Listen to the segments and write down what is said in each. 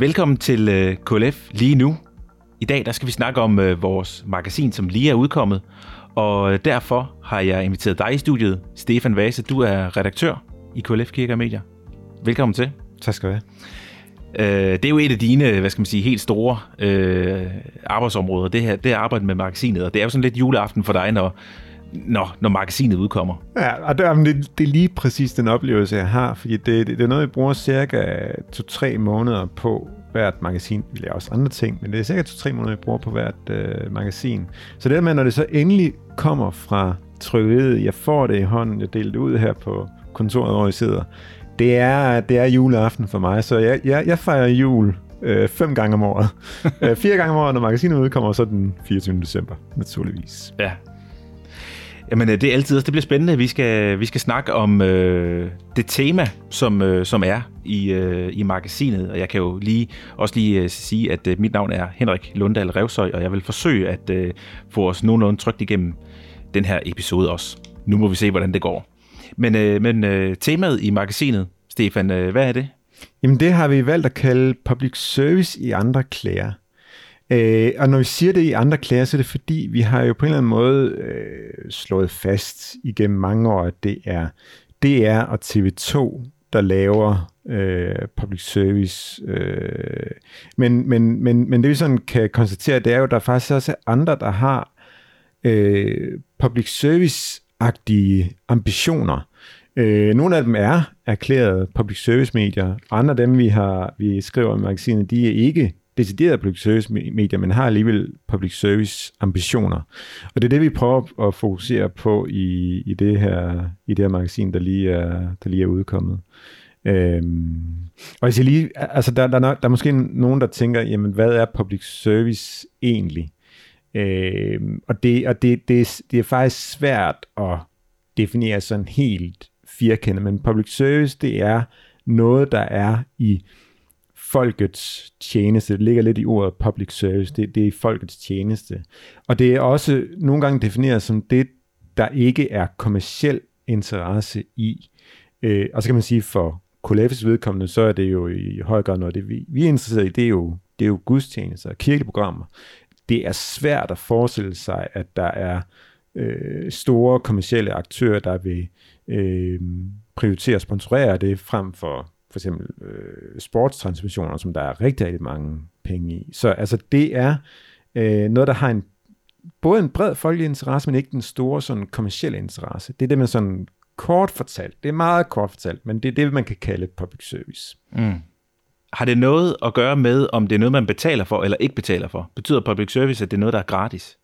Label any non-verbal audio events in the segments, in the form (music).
Velkommen til øh, KLF lige nu. I dag der skal vi snakke om øh, vores magasin, som lige er udkommet. Og øh, derfor har jeg inviteret dig i studiet, Stefan Vase. Du er redaktør i KLF Kirke og Medier. Velkommen til. Tak skal du have. Øh, det er jo et af dine, hvad skal man sige, helt store øh, arbejdsområder, det her, det er arbejde med magasinet, og det er jo sådan lidt juleaften for dig, når, når, når magasinet udkommer. Ja, og det, er, det, det er lige præcis den oplevelse, jeg har, fordi det, det, det er noget, jeg bruger cirka to-tre måneder på hvert magasin. Vi laver også andre ting, men det er cirka to-tre måneder, jeg bruger på hvert øh, magasin. Så det med, når det så endelig kommer fra trykkeriet, jeg får det i hånden, jeg deler det ud her på kontoret, hvor jeg sidder, det er, det er juleaften for mig, så jeg, jeg, jeg fejrer jul øh, fem gange om året. (laughs) øh, fire gange om året, når magasinet udkommer, så den 24. december, naturligvis. Ja. Jamen, øh, det er altid, det bliver spændende. Vi skal, vi skal snakke om øh, det tema, som, øh, som er i, øh, i magasinet. Og jeg kan jo lige, også lige øh, sige, at øh, mit navn er Henrik Lundahl Revsøj, og jeg vil forsøge at øh, få os nogenlunde trygt igennem den her episode også. Nu må vi se, hvordan det går. Men, øh, men øh, temaet i magasinet, Stefan, øh, hvad er det? Jamen det har vi valgt at kalde public service i andre klæder. Øh, og når vi siger det i andre klæder, så er det fordi, vi har jo på en eller anden måde øh, slået fast igennem mange år, at det er DR og TV2, der laver øh, public service. Øh, men, men, men, men det vi sådan kan konstatere, det er jo, at der faktisk også er andre, der har øh, public service-agtige ambitioner. Øh, nogle af dem er erklæret public service medier, andre af dem, vi, har, vi skriver i magasinet, de er ikke decideret public service medier, men har alligevel public service ambitioner. Og det er det, vi prøver at fokusere på i, i, det, her, i det her magasin, der lige er, der lige er udkommet. Øhm, og jeg siger lige, altså der, der, der er måske nogen, der tænker, jamen hvad er public service egentlig? Øhm, og det, og det, det, det er faktisk svært at definere sådan helt firkantet, men public service, det er noget, der er i folkets tjeneste. Det ligger lidt i ordet public service. Det, det er folkets tjeneste. Og det er også nogle gange defineret som det, der ikke er kommersiel interesse i. Øh, og så kan man sige, for KLF's vedkommende, så er det jo i høj grad noget, det vi, vi er interesseret i, det er jo, det er jo gudstjenester, kirkeprogrammer. Det er svært at forestille sig, at der er øh, store kommersielle aktører, der vil øh, prioritere og sponsorere det frem for for eksempel øh, sportstransmissioner, som der er rigtig, rigtig mange penge i. Så altså det er øh, noget, der har en både en bred folkelig interesse, men ikke den store sådan kommersielle interesse. Det er det, man sådan kort fortalt, det er meget kort fortalt, men det er det, man kan kalde public service. Mm. Har det noget at gøre med, om det er noget, man betaler for eller ikke betaler for? Betyder public service, at det er noget, der er gratis?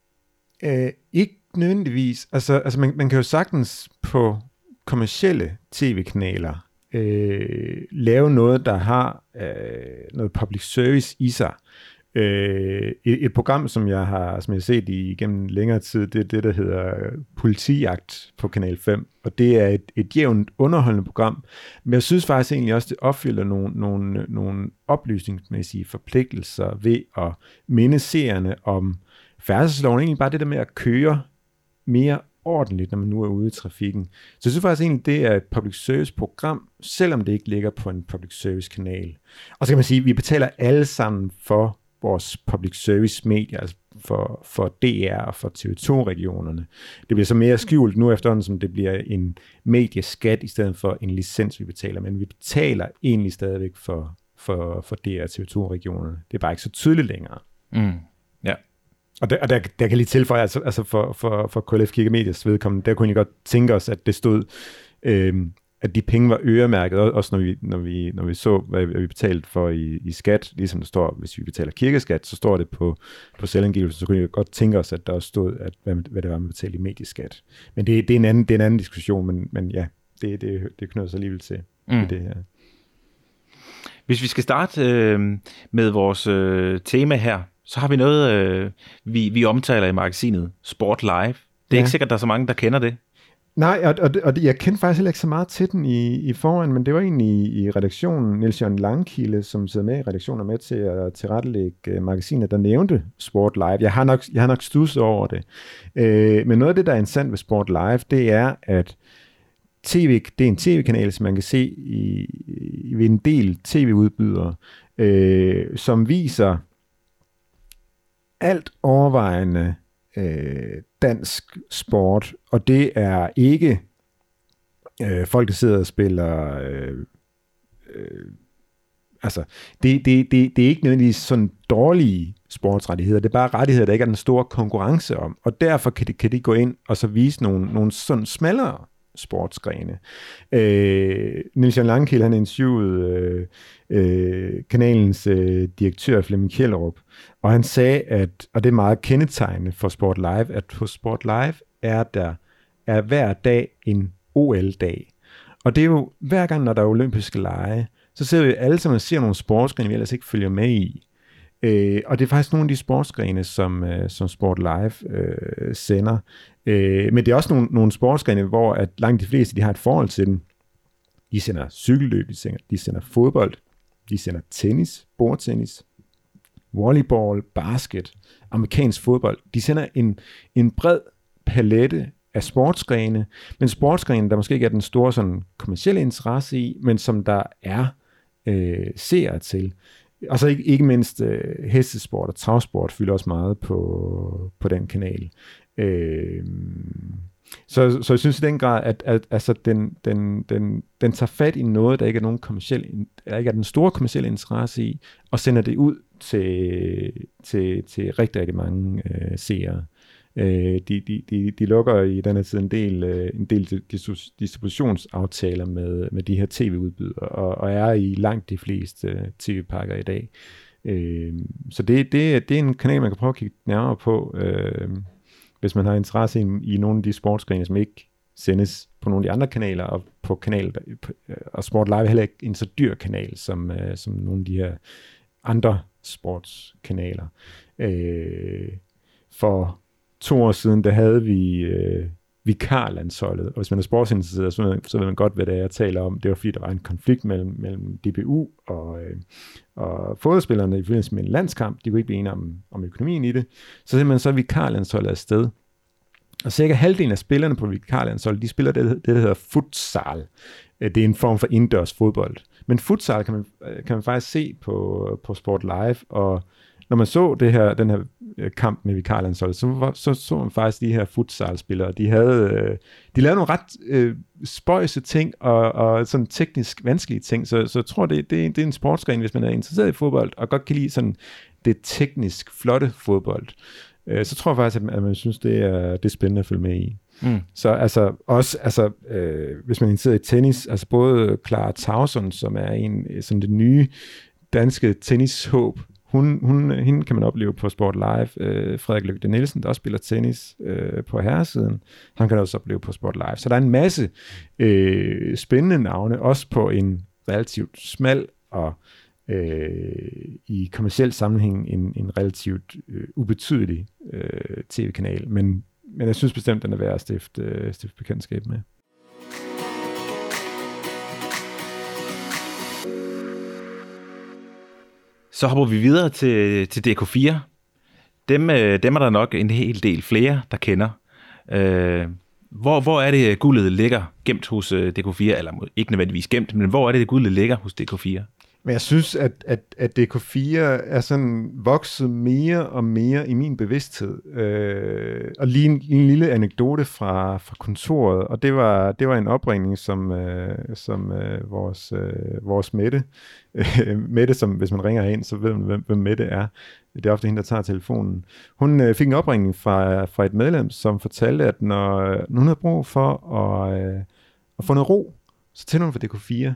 Øh, ikke nødvendigvis. Altså, altså man, man kan jo sagtens på kommersielle tv-kanaler øh, lave noget, der har øh, noget public service i sig. Øh, et, et program, som jeg har som jeg har set i, igennem længere tid, det er det, der hedder Politijagt på Kanal 5. Og det er et, et jævnt underholdende program. Men jeg synes faktisk egentlig også, det opfylder nogle, nogle, nogle oplysningsmæssige forpligtelser ved at minde seerne om færdselsloven. Egentlig bare det der med at køre mere ordentligt, når man nu er ude i trafikken. Så jeg synes faktisk egentlig, det er et public service program, selvom det ikke ligger på en public service kanal. Og så kan man sige, at vi betaler alle sammen for vores public service medier, altså for, for DR og for TV2-regionerne. Det bliver så mere skjult nu efterhånden, som det bliver en medieskat i stedet for en licens, vi betaler. Men vi betaler egentlig stadigvæk for, for, for DR og TV2-regionerne. Det er bare ikke så tydeligt længere. Mm. Og der, og der, der kan lige tilføje, altså, altså for, for, for KLF Kirke Medias vedkommende, der kunne jeg godt tænke os, at det stod, øh, at de penge var øremærket, også når vi, når vi, når vi så, hvad vi betalte for i, i skat, ligesom der står, hvis vi betaler kirkeskat, så står det på, på selvangivelsen, så kunne jeg godt tænke os, at der også stod, at, hvad, hvad det var, man betalte i medieskat. Men det, det, er, en anden, det er en anden diskussion, men, men ja, det, det, det knytter sig alligevel til mm. det her. Hvis vi skal starte øh, med vores øh, tema her, så har vi noget, øh, vi, vi omtaler i magasinet, Sport Live. Det er ja. ikke sikkert, der er så mange, der kender det. Nej, og, og, og jeg kendte faktisk heller ikke så meget til den i, i foran, men det var egentlig i, i redaktionen, Niels Jørgen Langkilde, som sidder med i redaktionen med til at tilrettelægge uh, magasinet, der nævnte Sport Live. Jeg har nok, jeg har nok stusset over det. Uh, men noget af det, der er interessant ved Sport Live, det er, at TV, det er en tv-kanal, som man kan se i, i ved en del tv-udbydere, øh, som viser alt overvejende øh, dansk sport, og det er ikke øh, folk, der sidder og spiller... Øh, øh, altså, det, det, det, det er ikke nødvendigvis sådan dårlige sportsrettigheder, det er bare rettigheder, der ikke er den store konkurrence om, og derfor kan de, kan de gå ind og så vise nogle, nogle sådan smallere sportsgrene. Øh, Nils Jan Langkild, han interviewede øh, øh, kanalens øh, direktør Flemming Kjellerup, og han sagde, at, og det er meget kendetegnende for Sport Live, at hos Sport Live er der er hver dag en OL-dag. Og det er jo hver gang, når der er olympiske lege, så ser vi alle sammen ser nogle sportsgrene, vi ellers ikke følger med i. Øh, og det er faktisk nogle af de sportsgrene, som, øh, som Sport Live øh, sender. Øh, men det er også nogle, nogle sportsgrene, hvor at langt de fleste de har et forhold til den. De sender cykelløb, de sender, de sender fodbold, de sender tennis, bordtennis, volleyball, basket, amerikansk fodbold. De sender en, en bred palette af sportsgrene, men sportsgrene, der måske ikke er den store sådan, kommersielle interesse i, men som der er øh, seere til. Og så ikke, ikke mindst øh, hestesport og travsport fylder også meget på, på den kanal. Øh, så, så jeg synes i den grad, at, at altså den, den, den, den tager fat i noget, der ikke er nogen kommersiel, der ikke er den store kommersielle interesse i, og sender det ud til, til, til rigtig, rigtig mange øh, seere. Øh, de, de, de, de lukker i den her tid en del, øh, en del distributionsaftaler med, med de her tv-udbydere, og, og er i langt de fleste øh, tv-pakker i dag. Øh, så det, det, det er en kanal, man kan prøve at kigge nærmere på, øh, hvis man har interesse i, i nogle af de sportsgrene, som ikke sendes på nogle af de andre kanaler, og på kanal, øh, og Sport Live er heller ikke en så dyr kanal, som, øh, som nogle af de her andre sportskanaler. Øh, for to år siden, der havde vi øh, vikarlandsholdet, og hvis man er sportsinteresseret, så, så ved man godt, hvad det er, jeg taler om. Det var fordi, der var en konflikt mellem, mellem DBU og, øh, og fodboldspillerne i forbindelse med en landskamp. De kunne ikke blive enige om, om økonomien i det. Så simpelthen så vikarlandsholdet afsted. Og cirka halvdelen af spillerne på vikarlandsholdet, de spiller det, det, der hedder futsal. Øh, det er en form for indendørs fodbold. Men futsal kan man, øh, kan man faktisk se på, på Sport Live, og når man så det her, den her øh, kamp med vikarlandsholdet, så, så så man faktisk de her futsalspillere. De havde, øh, de lavede nogle ret øh, spøjse ting og, og sådan teknisk vanskelige ting, så, så jeg tror, det, det, det er en sportsgren, hvis man er interesseret i fodbold og godt kan lide sådan det teknisk flotte fodbold. Øh, så tror jeg faktisk, at, at man synes, det er, det er spændende at følge med i. Mm. Så altså også, altså, øh, hvis man er interesseret i tennis, altså både Clara Tauson, som er en sådan det nye danske tennishåb, hun, hun, hende kan man opleve på Sport Live. Øh, Frederik Lygte Nielsen, der også spiller tennis øh, på herresiden, han kan også opleve på Sport Live. Så der er en masse øh, spændende navne, også på en relativt smal og øh, i kommersiel sammenhæng en, en relativt øh, ubetydelig øh, tv-kanal. Men, men jeg synes bestemt, den er værd at stifte, øh, stifte bekendtskab med. Så hopper vi videre til, til DK4. Dem, øh, dem er der nok en hel del flere, der kender. Øh, hvor, hvor er det, guldet ligger gemt hos øh, DK4? Eller ikke nødvendigvis gemt, men hvor er det, guldet ligger hos DK4? Men jeg synes, at, at, at DK4 er sådan vokset mere og mere i min bevidsthed. Øh, og lige en, en lille anekdote fra, fra kontoret, og det var, det var en opringning, som, øh, som øh, vores, øh, vores Mette, øh, (laughs) Mette, som hvis man ringer ind, så ved man, hvem, hvem Mette er. Det er ofte hende, der tager telefonen. Hun øh, fik en opringning fra, fra et medlem, som fortalte, at når, øh, når hun havde brug for at, øh, at få noget ro, så tænder hun for DK4.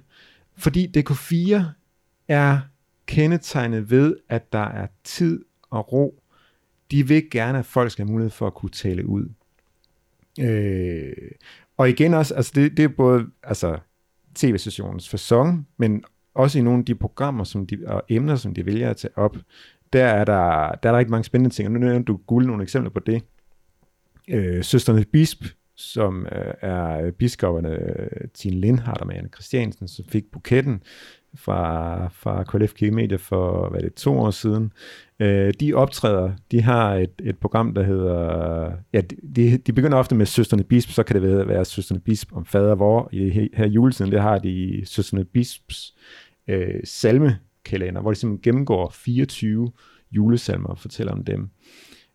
Fordi DK4 er kendetegnet ved, at der er tid og ro. De vil gerne, at folk skal have mulighed for at kunne tale ud. Øh, og igen også, altså det, det er både altså, tv-stationens fasong, men også i nogle af de programmer som de, og emner, som de vælger at tage op, der er der, der er der ikke mange spændende ting. Og nu nævner du guld nogle eksempler på det. Øh, Søsterne Bisp, som øh, er øh, biskopperne øh, Tine Lindhardt og Marianne Christiansen, som fik buketten fra, fra KLF Kirkemedia for, hvad det, to år siden. Øh, de optræder, de har et, et program, der hedder, ja, de, de begynder ofte med Søsterne Bisp, så kan det være, være Søsterne Bisp om fader vor. I her juletiden, det har de Søsterne Bisps øh, salmekalender, hvor de simpelthen gennemgår 24 julesalmer og fortæller om dem.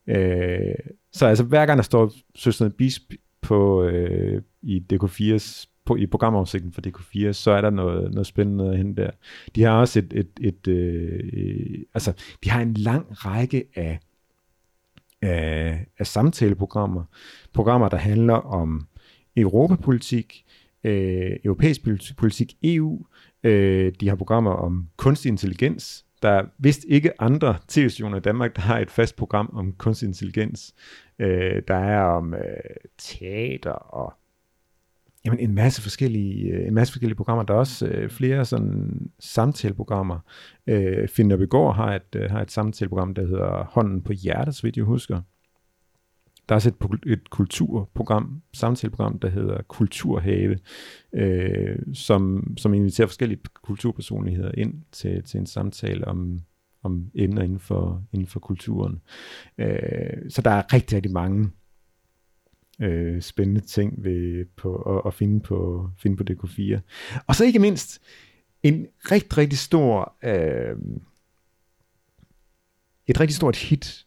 Øh, så altså hver gang der står Søsterne Bisp på, øh, i DK4's på, i programoversigten for DK4, så er der noget, noget spændende at hente der. De har også et, et, et øh, øh, altså, de har en lang række af, af, af samtaleprogrammer, programmer, der handler om europapolitik, øh, europæisk politik, EU, øh, de har programmer om kunstig intelligens, der er vist ikke andre tv-stationer i Danmark, der har et fast program om kunstig intelligens. Øh, der er om øh, teater og jamen, en masse forskellige øh, en masse forskellige programmer. Der er også øh, flere sådan samtaleprogrammer. Øh, Finn Begård har et, øh, har et samtaleprogram, der hedder Hånden på hjertet, så vidt jeg husker. Der er også et, et kulturprogram, samtaleprogram, der hedder Kulturhave, øh, som, som inviterer forskellige kulturpersonligheder ind til, til en samtale om, om emner inden for, inden for kulturen. Øh, så der er rigtig, rigtig mange øh, spændende ting ved, på, at, at finde, på, finde på DK4. Og så ikke mindst en rigtig, rigtig stor øh, et rigtig stort hit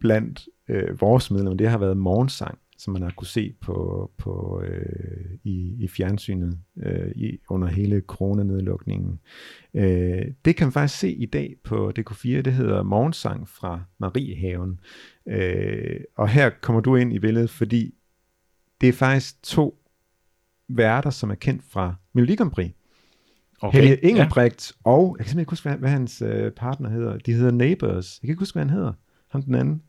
blandt øh, vores medlemmer, det har været morgensang, som man har kunne se på, på øh, i, i fjernsynet øh, i, under hele coronanedlukningen. Øh, det kan man faktisk se i dag på DK4, det hedder Morgensang fra Mariehaven. Øh, og her kommer du ind i billedet, fordi det er faktisk to værter, som er kendt fra Melodi. Okay, Helge Engelbrecht ja. og, jeg kan simpelthen ikke huske, hvad, hvad hans øh, partner hedder. De hedder Neighbors. Jeg kan ikke huske, hvad han hedder. Ham den anden.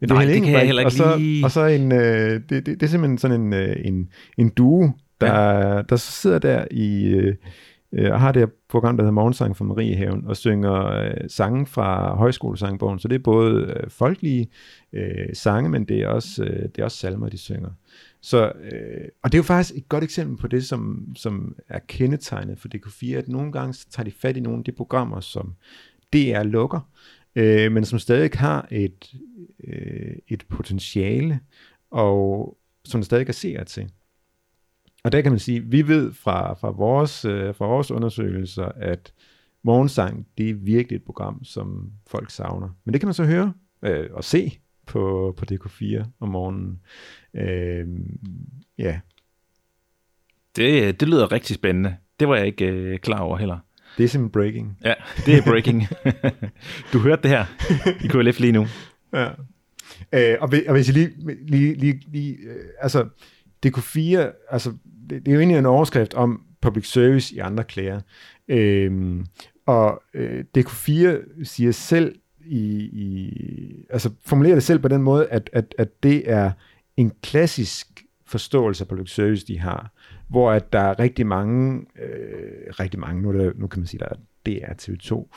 Ja, det Nej, det kan jeg heller ikke og så, lige... Og så en, øh, det, det, det er simpelthen sådan en, øh, en, en duo, der, ja. der sidder der i, øh, øh, og har det her program, der hedder Morgensang fra Mariehaven, og synger øh, sange fra højskolesangbogen. Så det er både øh, folkelige øh, sange, men det er, også, øh, det er også salmer, de synger. Så, øh, og det er jo faktisk et godt eksempel på det, som, som er kendetegnet for DK4, at nogle gange tager de fat i nogle af de programmer, som DR lukker, øh, men som stadig har et, øh, et potentiale, og som der stadig kan se til. Og der kan man sige, vi ved fra, fra, vores, øh, fra vores undersøgelser, at morgensang, det er virkelig et program, som folk savner. Men det kan man så høre øh, og se på, på DK4 om morgenen. Øh, ja. Det, øh, det lyder rigtig spændende. Det var jeg ikke øh, klar over heller. Det er simpelthen breaking. Ja, det er breaking. (laughs) du hørte det her i KLF lige nu. Ja. Øh, og, og hvis jeg lige, lige, lige, lige øh, altså, DK4, altså, det, det er jo egentlig en overskrift om public service i andre klæder. Øh, og øh, DK4 siger selv i, i, altså formulerer det selv på den måde, at, at, at det er en klassisk forståelse af public service, de har, hvor at der er rigtig mange, øh, rigtig mange, nu, der, nu kan man sige, der er DR TV2,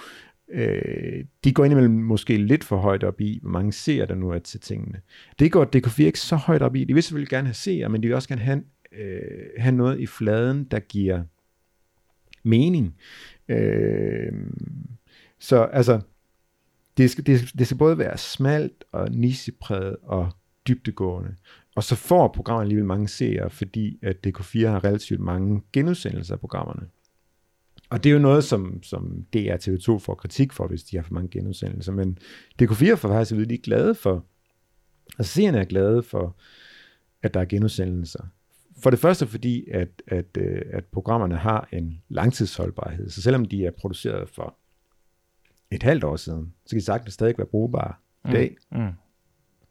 øh, de går indimellem måske lidt for højt op i, hvor mange ser der nu er til tingene. Det går DK4 ikke så højt op i. De vil selvfølgelig gerne have seere, men de vil også gerne have, øh, have noget i fladen, der giver mening. Øh, så altså, det skal, det, det skal både være smalt og nissepræget og dybtegående. Og så får programmet alligevel mange seere, fordi at DK4 har relativt mange genudsendelser af programmerne. Og det er jo noget, som, som DR TV2 får kritik for, hvis de har for mange genudsendelser. Men DK4 får faktisk at de er glade for, altså seerne er glade for, at der er genudsendelser. For det første fordi, at, at, øh, at programmerne har en langtidsholdbarhed. Så selvom de er produceret for et halvt år siden, så kan de sagtens stadig være brugbare i dag. Mm. Mm.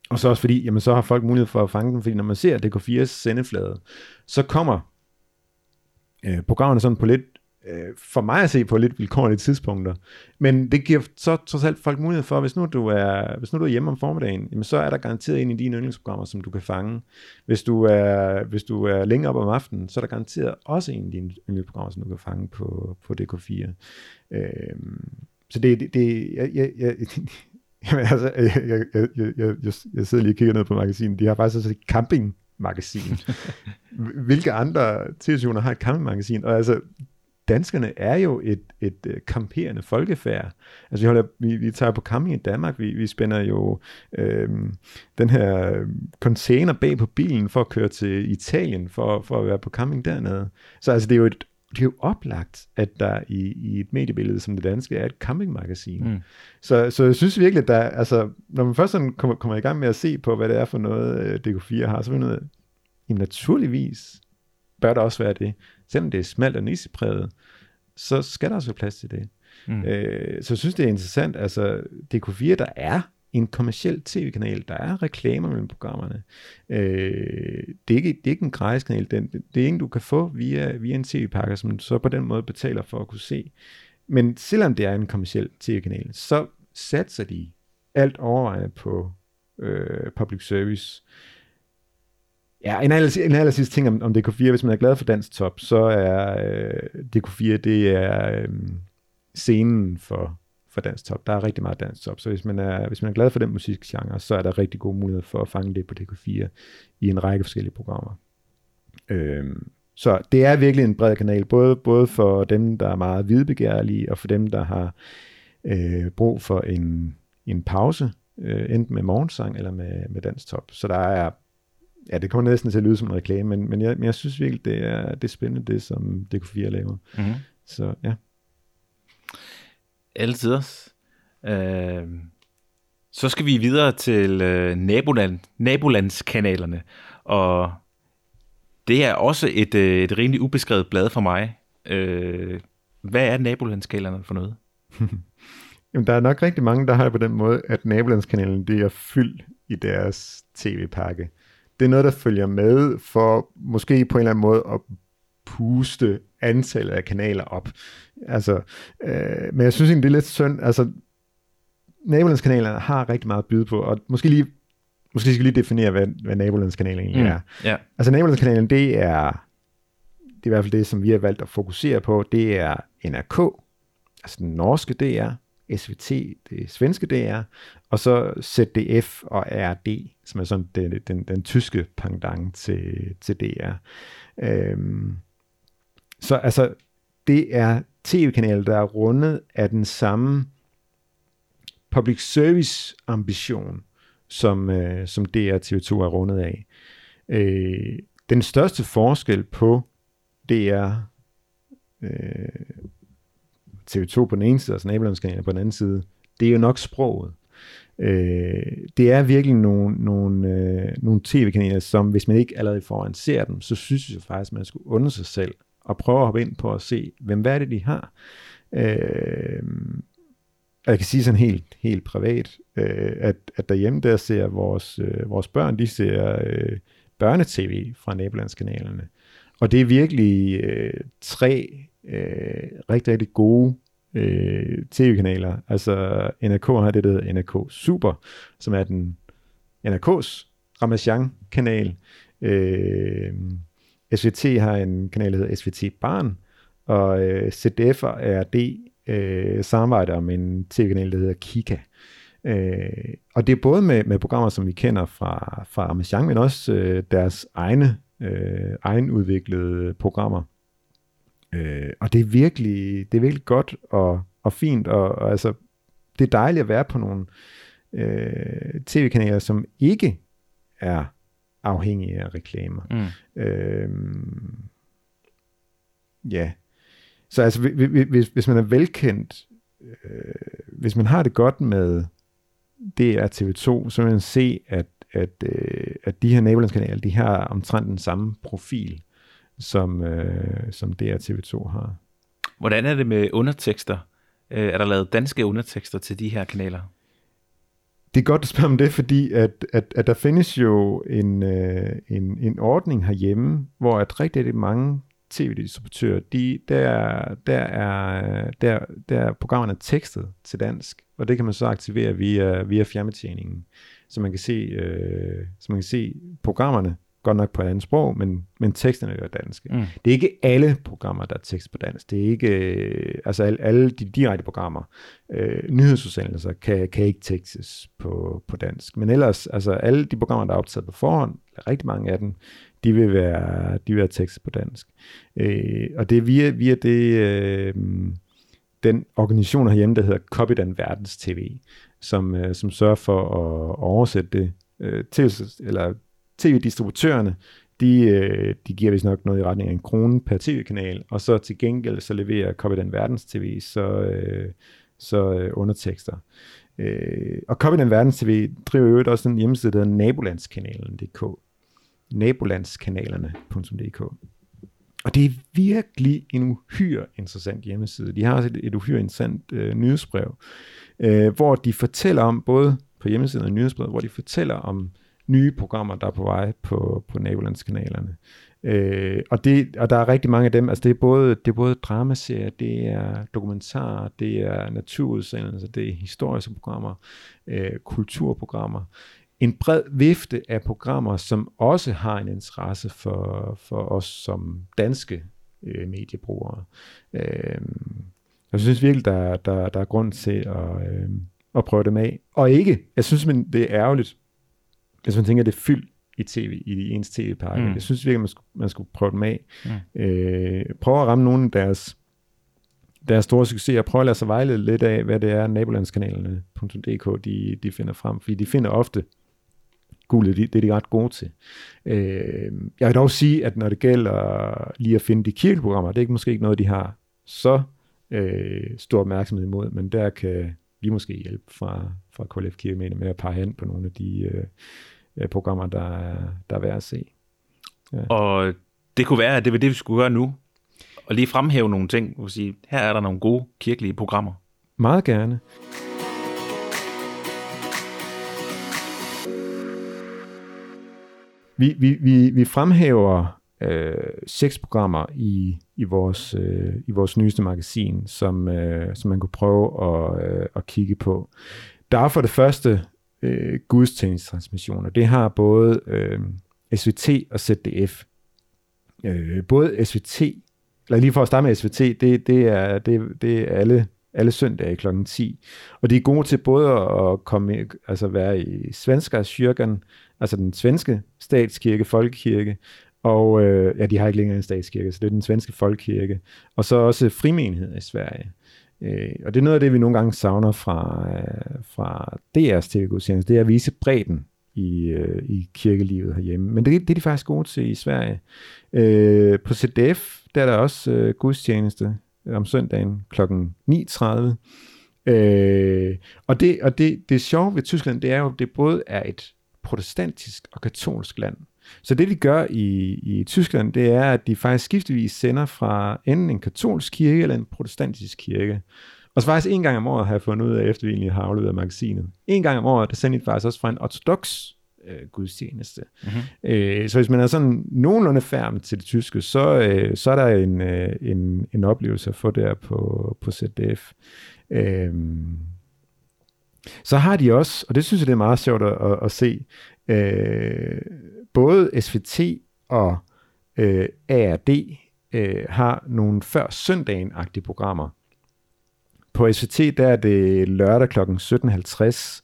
Og så også fordi, jamen så har folk mulighed for at fange dem, fordi når man ser DK4's sendeflade, så kommer øh, programmerne sådan på lidt, øh, for mig at se på lidt vilkårlige tidspunkter. Men det giver så trods alt folk mulighed for, hvis nu du er, hvis nu du er hjemme om formiddagen, jamen så er der garanteret en i dine yndlingsprogrammer, som du kan fange. Hvis du er, hvis du er længere op om aftenen, så er der garanteret også en af dine yndlingsprogrammer, som du kan fange på, på DK4. Øh, så det, det, det jeg, jeg, jeg, Jamen, altså, øh, jeg, jeg, jeg, jeg, jeg, sidder lige og kigger ned på magasinet. De har faktisk også et campingmagasin. Hvilke andre tv har et campingmagasin? Og altså, danskerne er jo et, et øh, kamperende folkefærd. Altså vi, holder, vi, vi tager på camping i Danmark, vi, vi spænder jo øh, den her container bag på bilen for at køre til Italien, for, for at være på camping dernede. Så altså det er jo et det er jo oplagt, at der i, i et mediebillede som det danske er et campingmagasin. Mm. Så, så jeg synes virkelig, at der, altså, når man først sådan kommer, kommer i gang med at se på, hvad det er for noget, øh, DK4 har, så er noget, jamen naturligvis bør der også være det. Selvom det er smalt og nissepræget, så skal der også være plads til det. Mm. Øh, så jeg synes, det er interessant. Altså, DK4, der er en kommersiel tv-kanal. Der er reklamer mellem programmerne. Øh, det, er ikke, det er ikke en gratis kanal. Det, det er en, du kan få via, via en tv-pakke, som du så på den måde betaler for at kunne se. Men selvom det er en kommersiel tv-kanal, så satser de alt overvejende på øh, public service. Ja, en aller, en aller sidste ting om, om DK4, hvis man er glad for Dansk Top, så er øh, DK4, det er øh, scenen for for dansk top. Der er rigtig meget dansk top, så hvis man er, hvis man er glad for den musikgenre, så er der rigtig gode muligheder for at fange det på DK4 i en række forskellige programmer. Øhm, så det er virkelig en bred kanal, både, både for dem, der er meget vidbegærlige, og for dem, der har øh, brug for en, en pause, øh, enten med morgensang eller med, med dansk top. Så der er, ja, det kommer næsten til at lyde som en reklame, men, men, jeg, men jeg synes virkelig, det er, det er spændende, det som DK4 laver. Mm-hmm. Så ja altid. Øh, så skal vi videre til øh, naboland, nabolandskanalerne, og det er også et, øh, et rimelig ubeskrevet blad for mig. Øh, hvad er nabolandskanalerne for noget? (laughs) Jamen, der er nok rigtig mange, der har det på den måde, at nabolandskanalen det er fyldt i deres tv-pakke. Det er noget, der følger med for måske på en eller anden måde at puste antallet af kanaler op. Altså, øh, men jeg synes egentlig, det er lidt synd. Altså, nabolandskanalerne har rigtig meget at byde på, og måske lige Måske skal vi lige definere, hvad, hvad nabolandskanalen egentlig mm. er. Yeah. Altså nabolandskanalen, det er, det er i hvert fald det, som vi har valgt at fokusere på, det er NRK, altså den norske DR, SVT, det svenske DR, og så ZDF og RD, som er sådan den, den, den tyske pendant til, til DR. Øhm, så altså, det er tv-kanaler, der er rundet af den samme public service ambition, som, øh, som DR TV2 er rundet af. Øh, den største forskel på DR øh, TV2 på den ene side, og altså nabolandskanaler på den anden side, det er jo nok sproget. Øh, det er virkelig nogle, nogle, øh, nogle tv-kanaler, som hvis man ikke allerede foran ser dem, så synes jeg faktisk, at man skulle undre sig selv og prøve at hoppe ind på at se, hvem hvad er det, de har. Øh, og jeg kan sige sådan helt, helt privat, øh, at, at derhjemme der ser vores, øh, vores børn, de ser øh, børnetv fra nabolandskanalerne. Og det er virkelig øh, tre øh, rigtig, rigtig gode øh, tv-kanaler. Altså NRK har det, der hedder NRK Super, som er den NRK's Ramazan-kanal. Øh, SVT har en kanal, der hedder SVT Barn, og øh, ZDF og RD øh, samarbejder om en tv-kanal, der hedder Kika. Øh, og det er både med, med programmer, som vi kender fra, fra Amazon, men også øh, deres egne øh, egenudviklede programmer. Øh, og det er virkelig, det er virkelig godt og, og fint, og, og altså, det er dejligt at være på nogle øh, tv-kanaler, som ikke er afhængige af reklamer. Mm. Øhm, ja. Så altså, hvis, hvis man er velkendt, øh, hvis man har det godt med DR TV2, så vil man se, at, at, øh, at de her nabolandskanaler, de har omtrent den samme profil, som, øh, som DR TV2 har. Hvordan er det med undertekster? Øh, er der lavet danske undertekster til de her kanaler? Det er godt at spørge om det, fordi at, at, at der findes jo en, øh, en, en ordning herhjemme, hvor at rigtig, rigtig mange tv-distributører, de, der, der, er, der, der er programmerne tekstet til dansk, og det kan man så aktivere via, via fjernbetjeningen, så man kan se, øh, så man kan se programmerne godt nok på et andet sprog, men, men teksterne er danske. Mm. Det er ikke alle programmer, der er tekst på dansk. Det er ikke, øh, altså alle, alle de direkte programmer, øh, nyhedsudsendelser, kan, kan ikke tekstes på, på dansk. Men ellers, altså alle de programmer, der er optaget på forhånd, rigtig mange af dem, de vil være, de vil være tekstet på dansk. Øh, og det er via, via det, øh, den organisation herhjemme, der hedder Copydan Verdens TV, som, øh, som sørger for at oversætte det øh, til, eller tv-distributørerne, de, øh, de giver vist nok noget i retning af en krone per tv-kanal, og så til gengæld så leverer Copydan Verdens TV så, øh, så øh, undertekster. Øh, og Copydan Verdens TV driver jo også en hjemmeside, der hedder nabolandskanalen.dk nabolandskanalerne.dk og det er virkelig en uhyre interessant hjemmeside. De har også et, et uhyre interessant øh, nyhedsbrev, øh, hvor de fortæller om, både på hjemmesiden og nyhedsbrevet, hvor de fortæller om nye programmer, der er på vej på, på nabolandskanalerne. Øh, og, det, og der er rigtig mange af dem, altså det er både, det er både dramaserier, det er dokumentarer, det er naturudsendelser, det er historiske programmer, øh, kulturprogrammer en bred vifte af programmer, som også har en interesse for, for os som danske øh, mediebrugere. Øh, jeg synes virkelig, der, der, der er grund til at, øh, at prøve dem af. Og ikke, jeg synes, men det er ærgerligt, hvis man tænker, at det er fyldt i tv, i ens tv-pakke. Mm. Jeg synes virkelig, man skulle, man skulle prøve dem af. Mm. Øh, prøve at ramme nogle af deres, deres store succeser. Prøve at lade sig vejlede lidt af, hvad det er, nabolandskanalerne.dk de, de finder frem. Fordi de finder ofte Google, det, det er de ret gode til. Øh, jeg vil dog sige, at når det gælder lige at finde de kirkeprogrammer, det er måske ikke noget, de har så øh, stor opmærksomhed imod, men der kan vi måske hjælpe fra, fra KLF Kirkemedier med at pege hen på nogle af de øh, øh, programmer, der, der er værd at se. Ja. Og det kunne være, at det var det, vi skulle gøre nu. Og lige fremhæve nogle ting, og sige, her er der nogle gode kirkelige programmer. Meget gerne. Vi, vi, vi, vi fremhæver øh, seks programmer i, i, vores, øh, i vores nyeste magasin, som, øh, som man kunne prøve at, øh, at kigge på. Der er for det første øh, gudstjenestransmissioner. Det har både øh, SVT og ZDF. Øh, både SVT, eller lige for at starte med SVT, det, det, er, det, det er alle alle søndage kl. 10. Og de er gode til både at komme, altså være i svenska kyrkan, altså den svenske statskirke, folkekirke, og øh, ja, de har ikke længere en statskirke, så det er den svenske folkekirke, og så også frimenighed i Sverige. Øh, og det er noget af det, vi nogle gange savner fra, øh, fra DR's tv det er at vise bredden i, øh, i kirkelivet herhjemme. Men det, det er de faktisk gode til i Sverige. Øh, på CDF, der er der også øh, gudstjeneste om søndagen kl. 9.30. Øh, og det, og det, det sjove ved Tyskland, det er jo, at det både er et protestantisk og katolsk land. Så det de gør i, i Tyskland, det er, at de faktisk skiftevis sender fra enten en katolsk kirke eller en protestantisk kirke. Og så faktisk en gang om året har jeg fundet ud af, efter vi egentlig har afleveret magasinet. En gang om året, der sender de faktisk også fra en ortodox øh, gudstjeneste. Mm-hmm. Øh, så hvis man er sådan nogenlunde færm til det tyske, så, øh, så er der en, øh, en, en oplevelse at få der på, på ZDF. Øh, så har de også, og det synes jeg det er meget sjovt at, at, at se, øh, både SVT og øh, ARD øh, har nogle før søndagen-agtige programmer. På SVT der er det lørdag kl. 17.50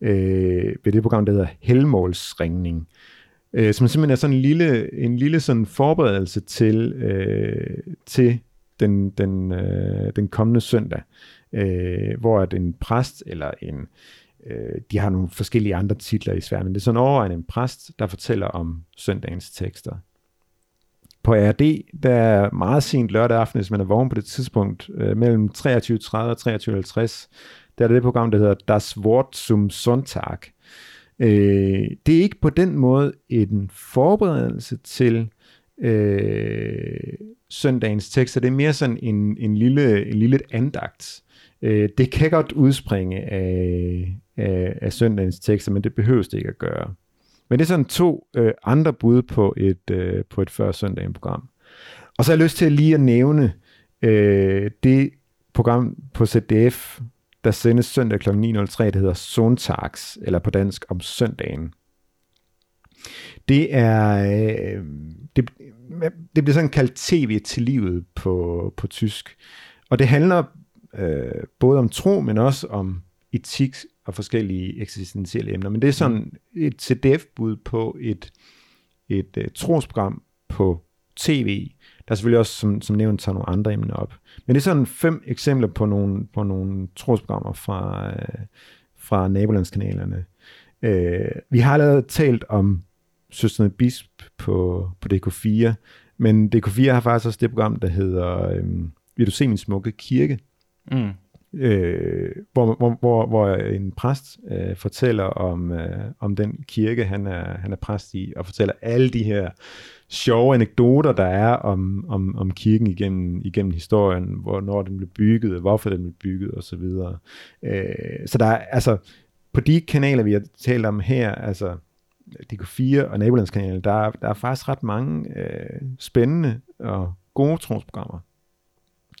øh, ved det program, der hedder Helmålsringning, øh, som simpelthen er sådan en lille, en lille sådan forberedelse til, øh, til den, den, øh, den kommende søndag, øh, hvor at en præst eller en, øh, de har nogle forskellige andre titler i Sverige, men det er sådan overvejende en præst, der fortæller om søndagens tekster. På RD, der er meget sent lørdag aften, hvis man er vågen på det tidspunkt, øh, mellem 23.30 og 23.50, der er det program, der hedder Das Wort zum Sonntag. Øh, det er ikke på den måde en forberedelse til øh, søndagens tekster. Det er mere sådan en, en, lille, en lille andagt. Øh, det kan godt udspringe af, af, af søndagens tekster, men det behøves det ikke at gøre. Men det er sådan to øh, andre bud på et, øh, på et før søndagen program. Og så har jeg lyst til lige at nævne øh, det program på ZDF, der sendes søndag kl. 9.03, der hedder Sontags, eller på dansk om søndagen. Det er, øh, det, det bliver sådan kaldt tv til livet på, på tysk. Og det handler øh, både om tro, men også om etik og forskellige eksistentielle emner. Men det er sådan et CDF-bud på et, et uh, trosprogram på tv, der er selvfølgelig også, som, som nævnt, tager nogle andre emner op. Men det er sådan fem eksempler på nogle, på nogle trosprogrammer fra, øh, fra nabolandskanalerne. Øh, vi har allerede talt om Søsterne Bisp på, på DK4, men DK4 har faktisk også det program, der hedder øh, Vil du se min smukke kirke? Mm. Øh, hvor, hvor, hvor, hvor en præst øh, fortæller om, øh, om den kirke, han er, han er præst i, og fortæller alle de her sjove anekdoter, der er om, om, om kirken igennem, igennem historien, hvornår den blev bygget, hvorfor den blev bygget osv. Øh, så der er altså, på de kanaler, vi har talt om her, altså DK4 og Nabolandskanalen, der, der er faktisk ret mange øh, spændende og gode trosprogrammer.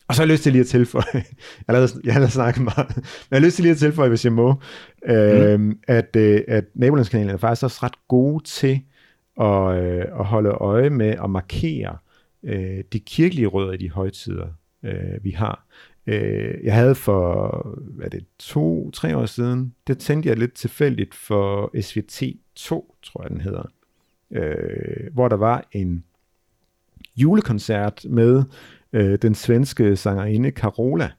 Og så har jeg lyst til lige at tilføje, (laughs) jeg har allerede, jeg har allerede snakket meget, men jeg har lyst til lige at tilføje, hvis jeg må, øh, mm. at, øh, at Nabolandskanalen er faktisk også ret gode til at, øh, at holde øje med og markere øh, de kirkelige rødder i de højtider, øh, vi har. Øh, jeg havde for, hvad det, to, tre år siden, det tændte jeg lidt tilfældigt for SVT 2, tror jeg den hedder, øh, hvor der var en julekoncert med øh, den svenske sangerinde Carola.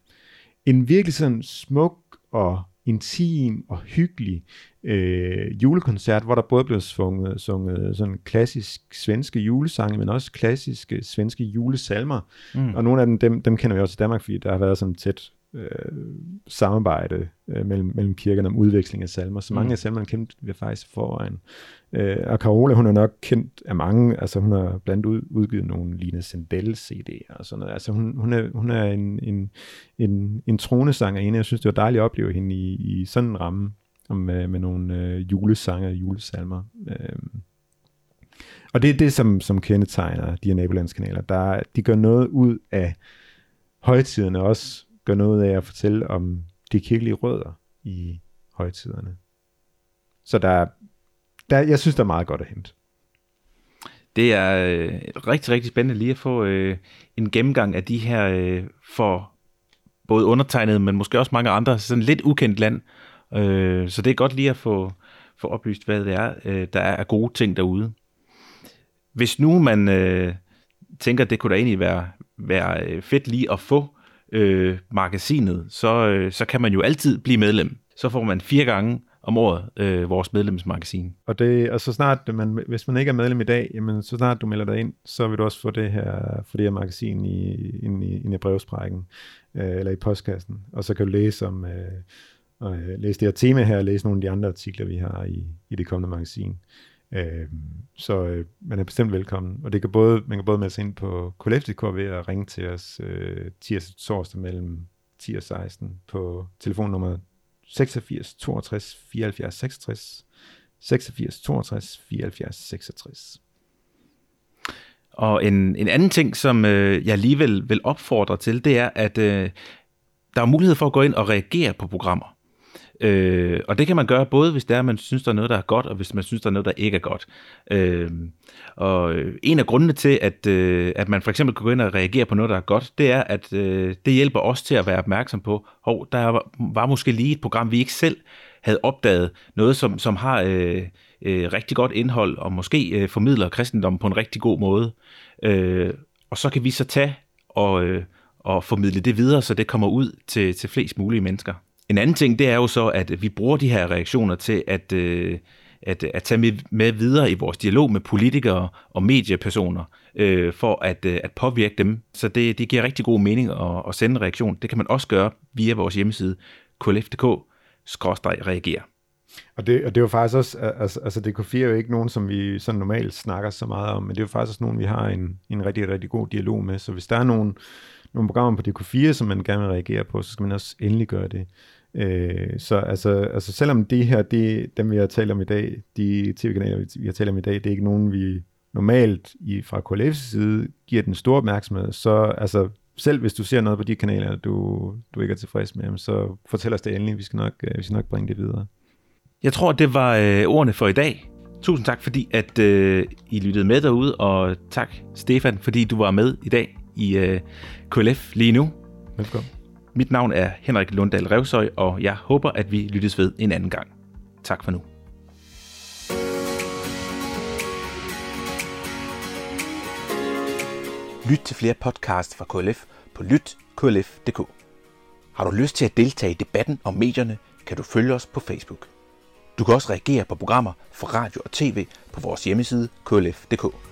En virkelig sådan smuk og intim og hyggelig øh, julekoncert, hvor der både blev sunget, sunget sådan klassisk svenske julesange, men også klassiske svenske julesalmer. Mm. Og nogle af dem, dem, dem kender vi også i Danmark, fordi der har været sådan tæt øh, samarbejde øh, mellem, mellem kirkerne om udveksling af salmer. Så mange mm. af salmerne kendte vi faktisk foran. Øh, og Carola, hun er nok kendt af mange, altså hun har blandt ud, udgivet nogle Lina Sendel CD'er og sådan noget. Altså hun, hun, er, hun er en, en, en, en tronesangerinde. Jeg synes, det var dejligt at opleve hende i, i sådan en ramme med, med nogle øh, julesange og julesalmer. Øh, og det er det, som, som kendetegner de her nabolandskanaler. Der, de gør noget ud af højtiderne også, gør noget af at fortælle om de kirkelige rødder i højtiderne. Så der, der, jeg synes, der er meget godt at hente. Det er øh, rigtig, rigtig spændende lige at få øh, en gennemgang af de her øh, for både undertegnede, men måske også mange andre, sådan lidt ukendt land. Øh, så det er godt lige at få, få oplyst, hvad det er, øh, der er gode ting derude. Hvis nu man øh, tænker, det kunne da egentlig være, være øh, fedt lige at få øh, magasinet, så, øh, så kan man jo altid blive medlem. Så får man fire gange om året øh, vores medlemsmagasin. Og, det, og så snart, man, hvis man ikke er medlem i dag, jamen, så snart du melder dig ind, så vil du også få det her, få det her magasin i, ind i, ind i brevsprækken, øh, eller i postkassen. Og så kan du læse om, øh, og, øh, læse det her tema her, og læse nogle af de andre artikler, vi har i, i det kommende magasin. Øh, så øh, man er bestemt velkommen. Og det kan både, man kan både melde sig ind på KLF.dk ved at ringe til os øh, tirsdag torsdag mellem 10 og 16 på telefonnummer 86 62 74 66 86 62 74 66. Og en, en anden ting, som øh, jeg alligevel vil opfordre til, det er, at øh, der er mulighed for at gå ind og reagere på programmer. Øh, og det kan man gøre både, hvis det er, man synes, der er noget, der er godt, og hvis man synes, der er noget, der ikke er godt. Øh, og øh, en af grundene til, at, øh, at man for eksempel kan gå ind og reagere på noget, der er godt, det er, at øh, det hjælper os til at være opmærksom på, hov, der var, var måske lige et program, vi ikke selv havde opdaget, noget som, som har øh, øh, rigtig godt indhold, og måske øh, formidler kristendommen på en rigtig god måde. Øh, og så kan vi så tage og, øh, og formidle det videre, så det kommer ud til, til flest mulige mennesker. En anden ting, det er jo så, at vi bruger de her reaktioner til at, øh, at, at tage med, med videre i vores dialog med politikere og mediepersoner, øh, for at, øh, at påvirke dem. Så det, det giver rigtig god mening at, at sende en reaktion. Det kan man også gøre via vores hjemmeside klf.dk-reagere. Og det, og det er jo faktisk også, altså, altså DK4 er jo ikke nogen, som vi sådan normalt snakker så meget om, men det er jo faktisk også nogen, vi har en, en rigtig, rigtig god dialog med. Så hvis der er nogle, nogle programmer på DK4, som man gerne vil reagere på, så skal man også endelig gøre det. Øh, så altså, altså selvom det her, det, dem vi har talt om i dag, de tv-kanaler, vi har talt om i dag, det er ikke nogen, vi normalt i, fra KLF's side giver den store opmærksomhed, så altså, selv hvis du ser noget på de kanaler, du, du ikke er tilfreds med, så fortæl os det endelig. Vi skal nok, øh, vi skal nok bringe det videre. Jeg tror, det var øh, ordene for i dag. Tusind tak, fordi at øh, I lyttede med derude, og tak, Stefan, fordi du var med i dag i øh, KLF lige nu. Velkommen. Mit navn er Henrik Lunddal Revsøj, og jeg håber, at vi lyttes ved en anden gang. Tak for nu. Lyt til flere podcasts fra KLF på lytklf.dk. Har du lyst til at deltage i debatten om medierne, kan du følge os på Facebook. Du kan også reagere på programmer fra radio og tv på vores hjemmeside klf.dk.